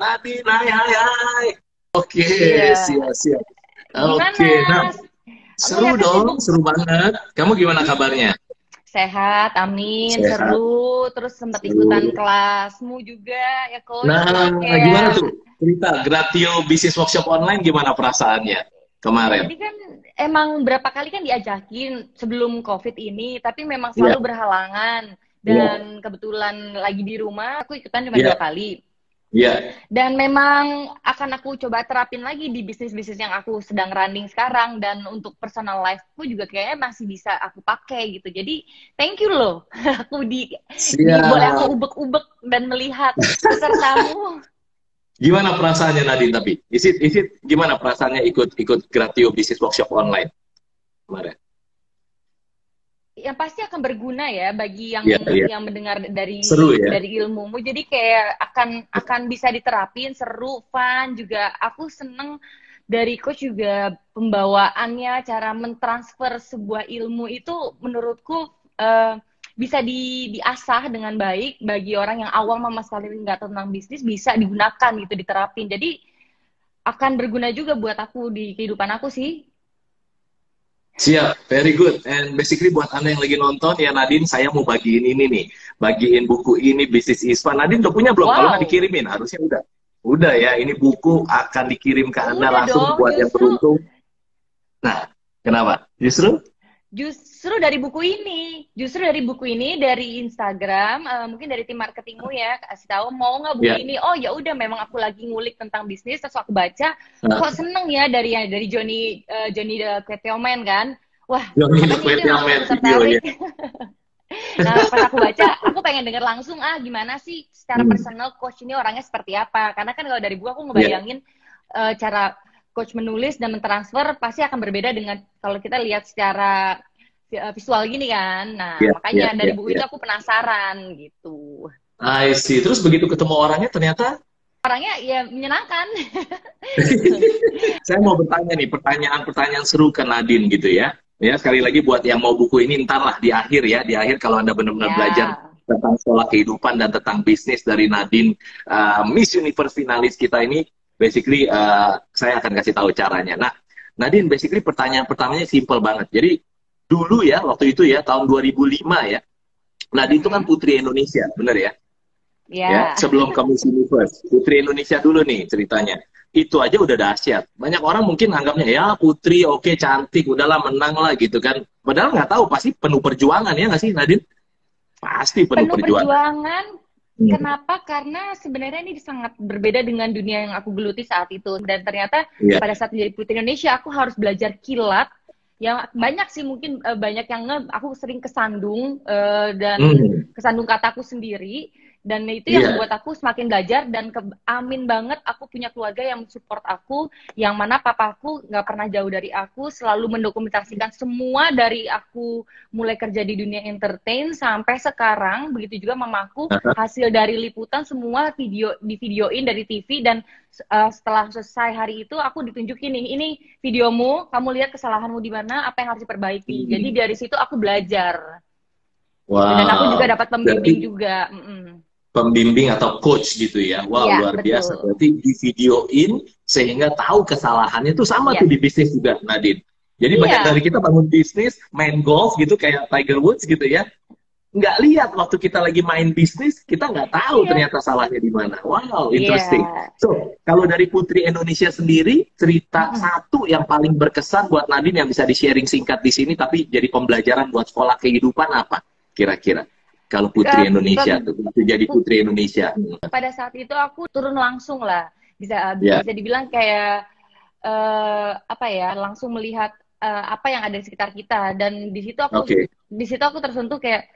Nadine, hai hai hai. Oke, Iya. siap siap. Oke, nah seru dong, seru banget. Kamu gimana kabarnya? Sehat, amin, Sehat. seru. Terus sempat Seru. ikutan kelasmu juga ya coach. Nah, Kayak- gimana tuh? Cerita Gratio Business Workshop Online gimana perasaannya kemarin? Jadi kan emang berapa kali kan diajakin sebelum COVID ini, tapi memang selalu Iya. berhalangan. Dan kebetulan lagi di rumah, aku ikutan cuma Iya. dua kali. Iya, Dan memang akan aku coba terapin lagi di bisnis-bisnis yang aku sedang running sekarang. Dan untuk personal life-ku juga kayaknya masih bisa aku pakai gitu. Jadi thank you loh. Aku di, di- boleh aku ubek-ubek dan melihat pesertamu. Gimana perasaannya Nadine tapi? Is it, is it gimana perasaannya ikut ikut Gratio Business Workshop Online kemarin? Yang pasti akan berguna ya bagi yang Iya, iya. yang mendengar dari Seru ya? dari ilmumu. Jadi kayak akan akan bisa diterapin, seru, fun juga. Aku seneng dari coach juga pembawaannya, cara mentransfer sebuah ilmu itu menurutku eh, bisa di, diasah dengan baik bagi orang yang awam sama sekali nggak tentang bisnis bisa digunakan gitu diterapin. Jadi akan berguna juga buat aku di kehidupan aku sih. Siap, very good. And basically buat Anda yang lagi nonton, ya Nadine, saya mau bagiin ini nih. Bagiin buku ini, Bisnis Ispan. Nadine udah punya belum? Wow. Kalau nggak dikirimin, harusnya udah. Udah ya, ini buku akan dikirim ke Anda Udah langsung dong, buat yang justru. beruntung. Nah, kenapa? Justru? Justru dari buku ini, justru dari buku ini dari Instagram, eh, mungkin dari tim marketingmu ya kasih tahu mau nggak buku Iya. ini? Oh ya udah, memang aku lagi ngulik tentang bisnis, terus aku baca, Nah. kok seneng ya dari dari Johnny eh, Johnny the Quetelman kan? Wah, Johnny the video, tertarik. nah pas aku baca, aku pengen denger langsung ah gimana sih secara Hmm. personal coach ini orangnya seperti apa? Karena kan kalau dari buku aku ngebayangin eh, cara coach menulis dan mentransfer pasti akan berbeda dengan kalau kita lihat secara vi- visual gini kan. Nah, Iya, makanya iya, dari iya, buku iya. itu aku penasaran gitu. I see. Terus begitu ketemu orangnya, ternyata Orangnya ya menyenangkan. saya mau bertanya nih, pertanyaan-pertanyaan seru ke Nadine gitu ya. Ya, sekali lagi buat yang mau buku ini, ntar lah di akhir ya. Di akhir kalau Anda benar-benar Ya. belajar tentang sekolah kehidupan dan tentang bisnis dari Nadine uh, Miss Universe finalis kita ini basically uh, saya akan kasih tahu caranya. Nah, Nadine basically pertanyaan pertamanya simple banget. Jadi dulu ya waktu itu ya tahun 2005 ya. Nadine itu kan putri Indonesia, bener ya? Ya. Ya, sebelum Miss Universe. Putri Indonesia dulu nih ceritanya. Itu aja udah dahsyat. Banyak orang mungkin anggapnya ya putri oke cantik udahlah menang lah gitu kan. Padahal nggak tahu pasti penuh perjuangan ya nggak sih Nadine? Pasti penuh, Penuh perjuangan. perjuangan. Hmm. Kenapa? Karena sebenarnya ini sangat berbeda dengan dunia yang aku geluti saat itu. Dan ternyata Iya. pada saat menjadi putri Indonesia, aku harus belajar kilat. Yang banyak sih mungkin eh, banyak yang aku sering kesandung eh, dan Hmm. kesandung kataku sendiri dan itu yang Iya. membuat aku semakin belajar dan ke- amin banget aku punya keluarga yang support aku yang mana papaku nggak pernah jauh dari aku selalu mendokumentasikan semua dari aku mulai kerja di dunia entertain sampai sekarang begitu juga mamaku hasil dari liputan semua video di videoin dari TV dan uh, setelah selesai hari itu aku ditunjukin nih ini videomu kamu lihat kesalahanmu di mana apa yang harus diperbaiki Hmm. jadi dari situ aku belajar Wow. dan aku juga dapat pembimbing Berarti juga. Pembimbing atau coach gitu ya. Wow, Iya, luar betul. biasa. Berarti di videoin sehingga tahu kesalahannya itu sama Iya. tuh di bisnis juga, Nadine. Jadi Iya. banyak dari kita bangun bisnis, main golf gitu kayak Tiger Woods gitu ya. Nggak lihat waktu kita lagi main bisnis, kita nggak tahu Iya. ternyata salahnya di mana. Wow, Iya. interesting. So, kalau dari Putri Indonesia sendiri, cerita Mm-mm. satu yang paling berkesan buat Nadine yang bisa di-sharing singkat di sini, tapi jadi pembelajaran buat sekolah kehidupan apa? Kira-kira. Kalau Putri Ke- Indonesia tuh, jadi Putri Indonesia. pada saat itu aku turun langsung lah bisa Iya. bisa dibilang kayak eh, apa ya langsung melihat eh, apa yang ada di sekitar kita dan di situ aku Oke. di situ aku tersentuh kayak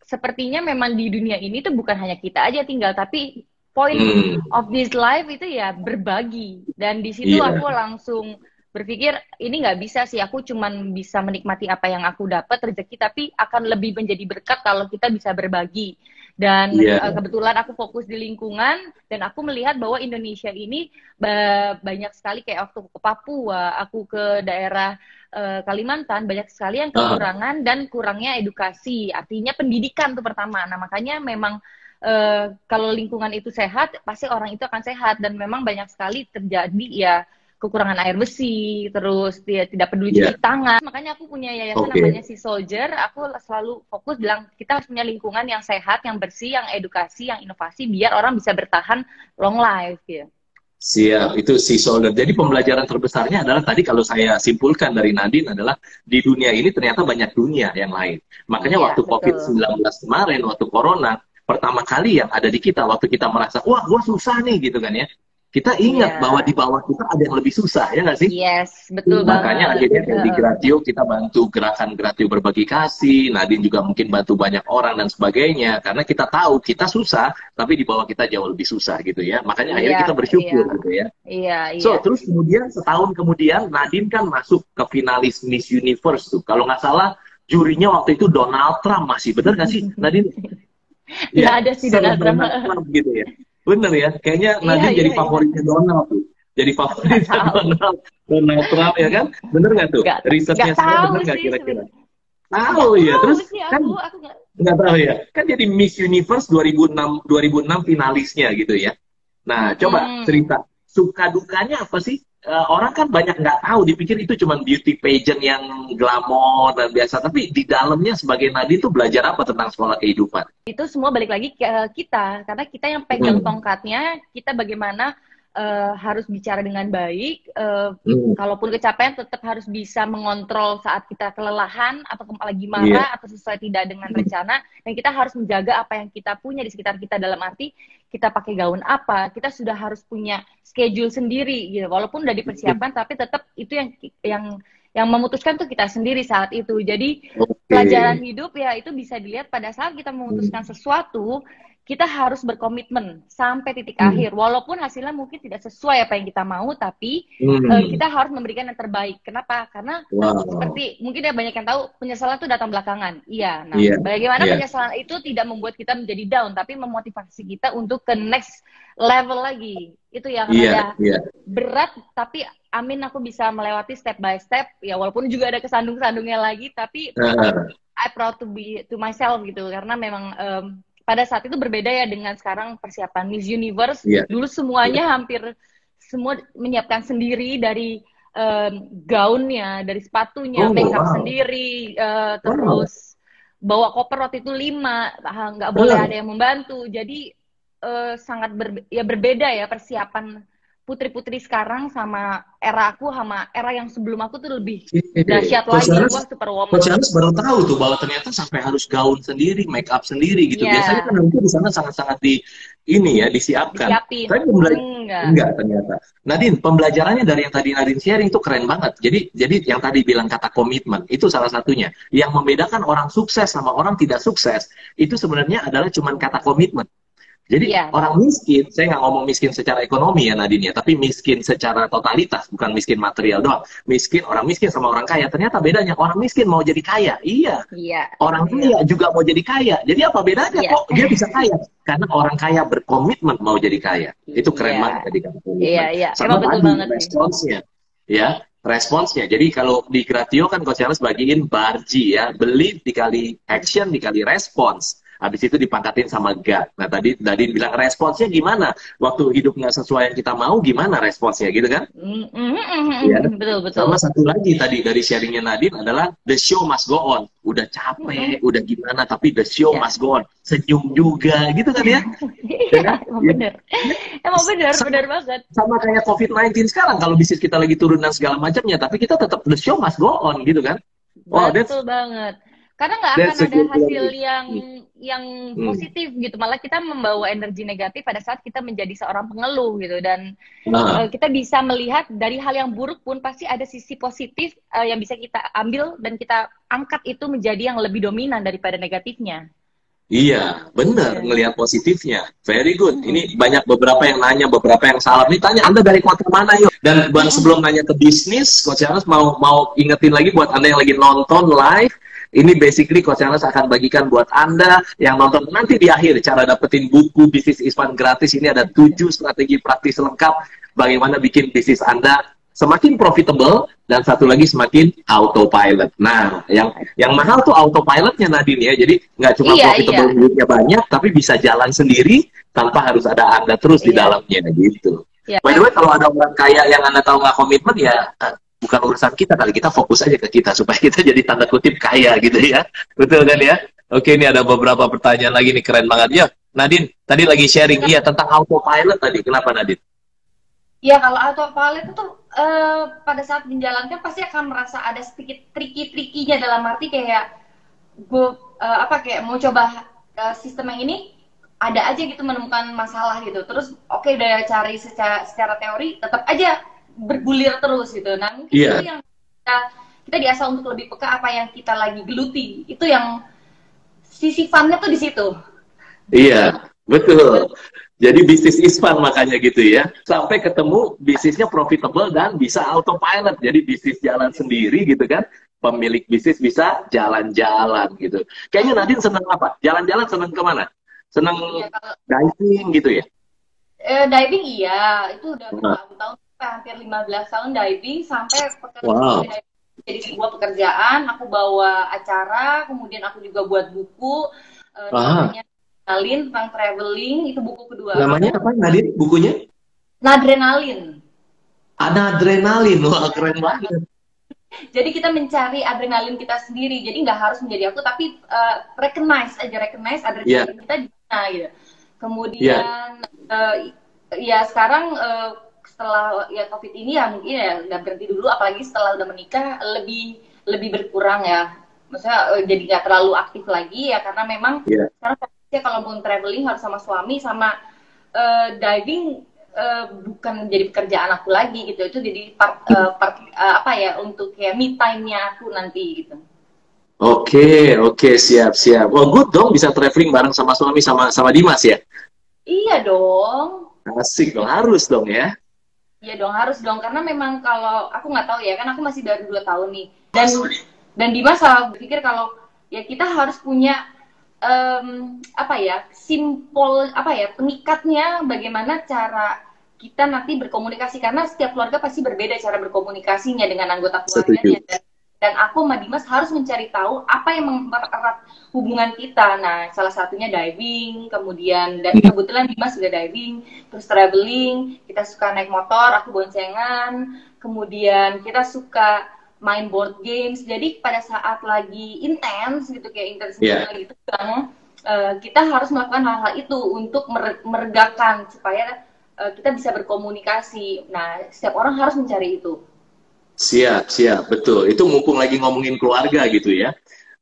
sepertinya memang di dunia ini tuh bukan hanya kita aja tinggal tapi point Hmm. of this life itu ya berbagi dan di situ Iya. aku langsung berpikir ini nggak bisa sih aku cuman bisa menikmati apa yang aku dapat rezeki tapi akan lebih menjadi berkat kalau kita bisa berbagi dan Iya. eh, kebetulan aku fokus di lingkungan dan aku melihat bahwa Indonesia ini ba- banyak sekali kayak waktu ke Papua aku ke daerah eh, Kalimantan banyak sekali yang Ah. kekurangan dan kurangnya edukasi artinya pendidikan tuh pertama nah makanya memang uh, kalau lingkungan itu sehat, pasti orang itu akan sehat dan memang banyak sekali terjadi ya kekurangan air besi, terus dia tidak peduli yeah. cuci tangan. Makanya aku punya yayasan okay. namanya si Soldier. Aku selalu fokus bilang kita harus punya lingkungan yang sehat, yang bersih, yang edukasi, yang inovasi, biar orang bisa bertahan long life gitu. Siap, itu si soldier. Jadi pembelajaran terbesarnya adalah tadi kalau saya simpulkan dari Nadine adalah di dunia ini ternyata banyak dunia yang lain. Makanya ya, waktu COVID-19 kemarin, waktu Corona, pertama kali yang ada di kita, waktu kita merasa, wah gue susah nih gitu kan ya kita ingat yeah. bahwa di bawah kita ada yang lebih susah ya nggak sih? Yes, betul Makanya banget. akhirnya di Gratio kita bantu gerakan Gratio berbagi kasih, Nadine juga mungkin bantu banyak orang dan sebagainya karena kita tahu kita susah tapi di bawah kita jauh lebih susah gitu ya. Makanya yeah, akhirnya kita bersyukur yeah. gitu ya. Iya, yeah, iya. So, terus kemudian setahun kemudian Nadine kan masuk ke finalis Miss Universe tuh. Kalau nggak salah jurinya waktu itu Donald Trump masih benar nggak sih Nadine? ya, ada sih Donald Trump. Trump gitu ya. Bener ya, kayaknya iya, Nadine iya, jadi iya. favoritnya Donald tuh. Jadi favoritnya Donald, Donald Trump ya kan? Bener nggak tuh? Gak, Risetnya gak saya bener nggak kira-kira? Tahu ya, terus sih, kan aku gak... nggak tahu ya. Kan jadi Miss Universe 2006 2006 finalisnya gitu ya. Nah, coba hmm. cerita suka dukanya apa sih uh, orang kan banyak nggak tahu dipikir itu cuma beauty pageant yang glamor dan biasa tapi di dalamnya sebagai Nadi itu belajar apa tentang sekolah kehidupan itu semua balik lagi ke kita karena kita yang pegang hmm. tongkatnya kita bagaimana uh, harus bicara dengan baik. Uh, hmm. Kalaupun kecapean, tetap harus bisa mengontrol saat kita kelelahan atau lagi marah yeah. atau sesuai tidak dengan rencana. Dan kita harus menjaga apa yang kita punya di sekitar kita dalam arti kita pakai gaun apa. Kita sudah harus punya schedule sendiri, gitu. Walaupun udah dipersiapkan, hmm. tapi tetap itu yang yang yang memutuskan tuh kita sendiri saat itu. Jadi okay. pelajaran hidup ya itu bisa dilihat pada saat kita memutuskan sesuatu kita harus berkomitmen sampai titik hmm. akhir walaupun hasilnya mungkin tidak sesuai apa yang kita mau tapi hmm. uh, kita harus memberikan yang terbaik kenapa karena wow. seperti mungkin ya banyak yang tahu penyesalan itu datang belakangan iya nah yeah. bagaimana yeah. penyesalan itu tidak membuat kita menjadi down tapi memotivasi kita untuk ke next level lagi itu yang yeah. ada yeah. berat tapi amin aku bisa melewati step by step ya walaupun juga ada kesandung-sandungnya lagi tapi uh. I proud to be to myself gitu karena memang um, pada saat itu berbeda ya dengan sekarang persiapan Miss Universe. Yeah. Dulu semuanya yeah. hampir semua menyiapkan sendiri dari um, gaunnya, dari sepatunya, oh, makeup wow. sendiri, uh, terus wow. bawa koper waktu itu lima, nggak boleh ada yang membantu. Jadi uh, sangat ber, ya berbeda ya persiapan putri-putri sekarang sama era aku sama era yang sebelum aku tuh lebih dahsyat lagi gua super woman. Coach Charles baru tahu tuh bahwa ternyata sampai harus gaun sendiri, make up sendiri gitu. Yeah. Biasanya kan nanti di sana sangat-sangat di ini ya disiapkan. Disiapin. Tapi pembelajaran enggak. enggak ternyata. Nadine, pembelajarannya dari yang tadi Nadine sharing itu keren banget. Jadi jadi yang tadi bilang kata komitmen itu salah satunya. Yang membedakan orang sukses sama orang tidak sukses itu sebenarnya adalah cuman kata komitmen. Jadi yeah. orang miskin, saya nggak ngomong miskin secara ekonomi ya Nadine ya, tapi miskin secara totalitas, bukan miskin material doang. Miskin orang miskin sama orang kaya. Ternyata bedanya orang miskin mau jadi kaya, iya. Yeah. Orang kaya yeah. juga mau jadi kaya. Jadi apa bedanya yeah. kok dia bisa kaya? Karena orang kaya berkomitmen mau jadi kaya. Itu keren yeah. banget tadi kan. Iya iya. Sama betul banget responsnya, ya responsnya. Jadi kalau di Gratio kan Coach Charles bagiin barji ya, beli dikali action dikali respons. Habis itu dipangkatin sama God. Nah tadi Nadine bilang responsnya gimana? Waktu hidup nggak sesuai yang kita mau, gimana responsnya gitu kan? Mm -hmm. ya. Betul betul. Sama satu lagi tadi dari sharingnya Nadine adalah the show must go on. Udah capek, mm -hmm. udah gimana, tapi the show yeah. must go on. Senyum juga, gitu kan ya? Iya, ya, emang ya. bener. Emang bener, sama, bener banget. Sama kayak COVID-19 sekarang, kalau bisnis kita lagi turun dan segala macamnya, tapi kita tetap the show must go on, gitu kan? Wow, Betul banget karena nggak akan ada hasil yang yang hmm. positif gitu malah kita membawa energi negatif pada saat kita menjadi seorang pengeluh gitu dan nah. uh, kita bisa melihat dari hal yang buruk pun pasti ada sisi positif uh, yang bisa kita ambil dan kita angkat itu menjadi yang lebih dominan daripada negatifnya. Iya, benar yeah. ngelihat positifnya. Very good. Hmm. Ini banyak beberapa yang nanya, beberapa yang salah. Nih tanya Anda dari kota mana yuk? Dan hmm. sebelum nanya ke bisnis, Coach Charles mau mau ingetin lagi buat Anda yang lagi nonton live, ini basically Coach Charles akan bagikan buat Anda yang nonton nanti di akhir cara dapetin buku bisnis Ispan gratis. Ini ada tujuh strategi praktis lengkap bagaimana bikin bisnis Anda semakin profitable dan satu lagi semakin autopilot. Nah, yang yang mahal tuh autopilotnya Nadine ya. Jadi nggak cuma Iya, profitable iya. duitnya banyak, tapi bisa jalan sendiri tanpa harus ada anda terus di Iya. dalamnya gitu. Iya. By the way, kalau ada orang kaya yang anda tahu nggak komitmen ya eh, bukan urusan kita kali kita fokus aja ke kita supaya kita jadi tanda kutip kaya gitu ya. Betul kan ya? Oke, ini ada beberapa pertanyaan lagi nih keren banget ya. Nadine, tadi lagi sharing iya tentang autopilot tadi. Kenapa Nadine? Ya kalau autopilot itu eh, pada saat menjalankan pasti akan merasa ada sedikit tricky-trickinya dalam arti kayak gue eh, apa kayak mau coba eh, sistem yang ini ada aja gitu menemukan masalah gitu. Terus oke udah cari secara, secara teori tetap aja bergulir terus gitu. Nah mungkin Iya. itu yang kita kita diasah untuk lebih peka apa yang kita lagi geluti. Itu yang sisi funnya tuh di situ. Iya, betul. Jadi bisnis is fun makanya gitu ya. Sampai ketemu bisnisnya profitable dan bisa autopilot. Jadi bisnis jalan sendiri gitu kan. Pemilik bisnis bisa jalan-jalan gitu. Kayaknya Nadine seneng apa? Jalan-jalan seneng ke mana? Seneng Ya, kalau diving gitu ya? Eh, diving iya, itu udah Nah. bertahun-tahun, hampir 15 tahun diving sampai pekerjaan Wow. diving jadi sebuah pekerjaan. Aku bawa acara, kemudian aku juga buat buku Ah. namanya Adrenalin tentang traveling, itu buku kedua. Namanya apa Nadine bukunya? Nadrenalin. Ada adrenalin. Wah, keren banget. Jadi kita mencari adrenalin kita sendiri. Jadi nggak harus menjadi aku, tapi eh, recognize aja recognize adrenalin kita di mana gitu. Kemudian eh, ya sekarang eh, setelah ya covid ini ya mungkin ya udah berhenti dulu, apalagi setelah udah menikah lebih lebih berkurang ya. Maksudnya eh, jadi nggak terlalu aktif lagi ya karena memang Iya. sekarang fokusnya kalau mau traveling harus sama suami sama eh, diving eh, bukan jadi pekerjaan aku lagi gitu itu jadi part, eh, part- eh, apa ya untuk kayak me time-nya aku nanti gitu Oke, oke, siap, siap. Wah, good dong bisa traveling bareng sama suami sama sama Dimas ya. iya dong Asik dong, harus dong ya. Iya dong harus dong. Karena memang kalau aku nggak tahu ya kan aku masih baru dua tahun nih. Dan dan Dimas selalu berpikir kalau ya kita harus punya em, apa ya simpel apa ya pengikatnya bagaimana cara kita nanti berkomunikasi. Karena setiap keluarga pasti berbeda cara berkomunikasinya dengan anggota keluarganya. Dan, dan aku sama Dimas harus mencari tahu apa yang mempererat hubungan kita nah salah satunya diving kemudian dan kebetulan Dimas juga diving terus traveling kita suka naik motor aku boncengan kemudian kita suka main board games. Jadi pada saat lagi intens gitu kayak intens Iya. gitu kan, eh, kita harus melakukan hal-hal itu untuk mere- meregakan supaya eh, kita bisa berkomunikasi. Nah, setiap orang harus mencari itu. Siap, siap, betul. Itu mumpung lagi ngomongin keluarga gitu ya.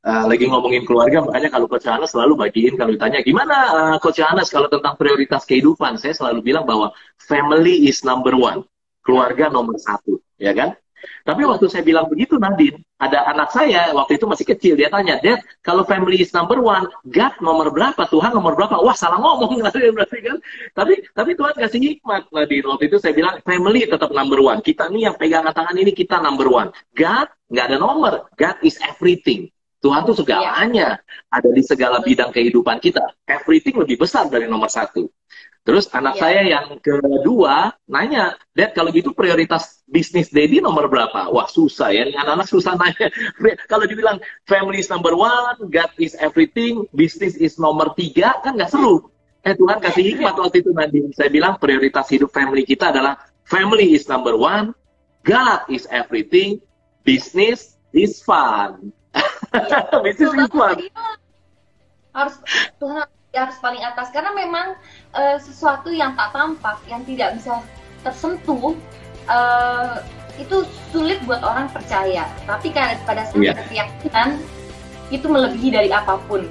Uh, lagi ngomongin keluarga, makanya kalau Coach Hanes selalu bagiin kalau ditanya gimana uh, Coach Hanes kalau tentang prioritas kehidupan, saya selalu bilang bahwa family is number one, keluarga nomor satu, ya kan? Tapi waktu saya bilang begitu Nadine, ada anak saya waktu itu masih kecil dia tanya, Dad, kalau family is number one, God nomor berapa, Tuhan nomor berapa? Wah salah ngomong Nadine berarti kan? Tapi tapi Tuhan kasih hikmat Nadine. Waktu itu saya bilang family tetap number one. Kita nih yang pegangan tangan ini kita number one. God nggak ada nomor. God is everything. Tuhan tuh segalanya ada di segala bidang kehidupan kita. Everything lebih besar dari nomor satu. Terus anak Iya. saya yang kedua nanya, Dad kalau gitu prioritas bisnis Daddy nomor berapa? Wah susah ya, anak-anak susah nanya. kalau dibilang family is number one, God is everything, business is nomor tiga, kan nggak seru. Eh Tuhan kasih hikmat waktu itu Nadine. Saya bilang prioritas hidup family kita adalah family is number one, God is everything, business is fun. business is fun. Iya. harus Tuhan harus paling atas. Karena memang eh, sesuatu yang tak tampak yang tidak bisa tersentuh eh, itu sulit buat orang percaya. Tapi pada saat ada keyakinan itu melebihi dari apa pun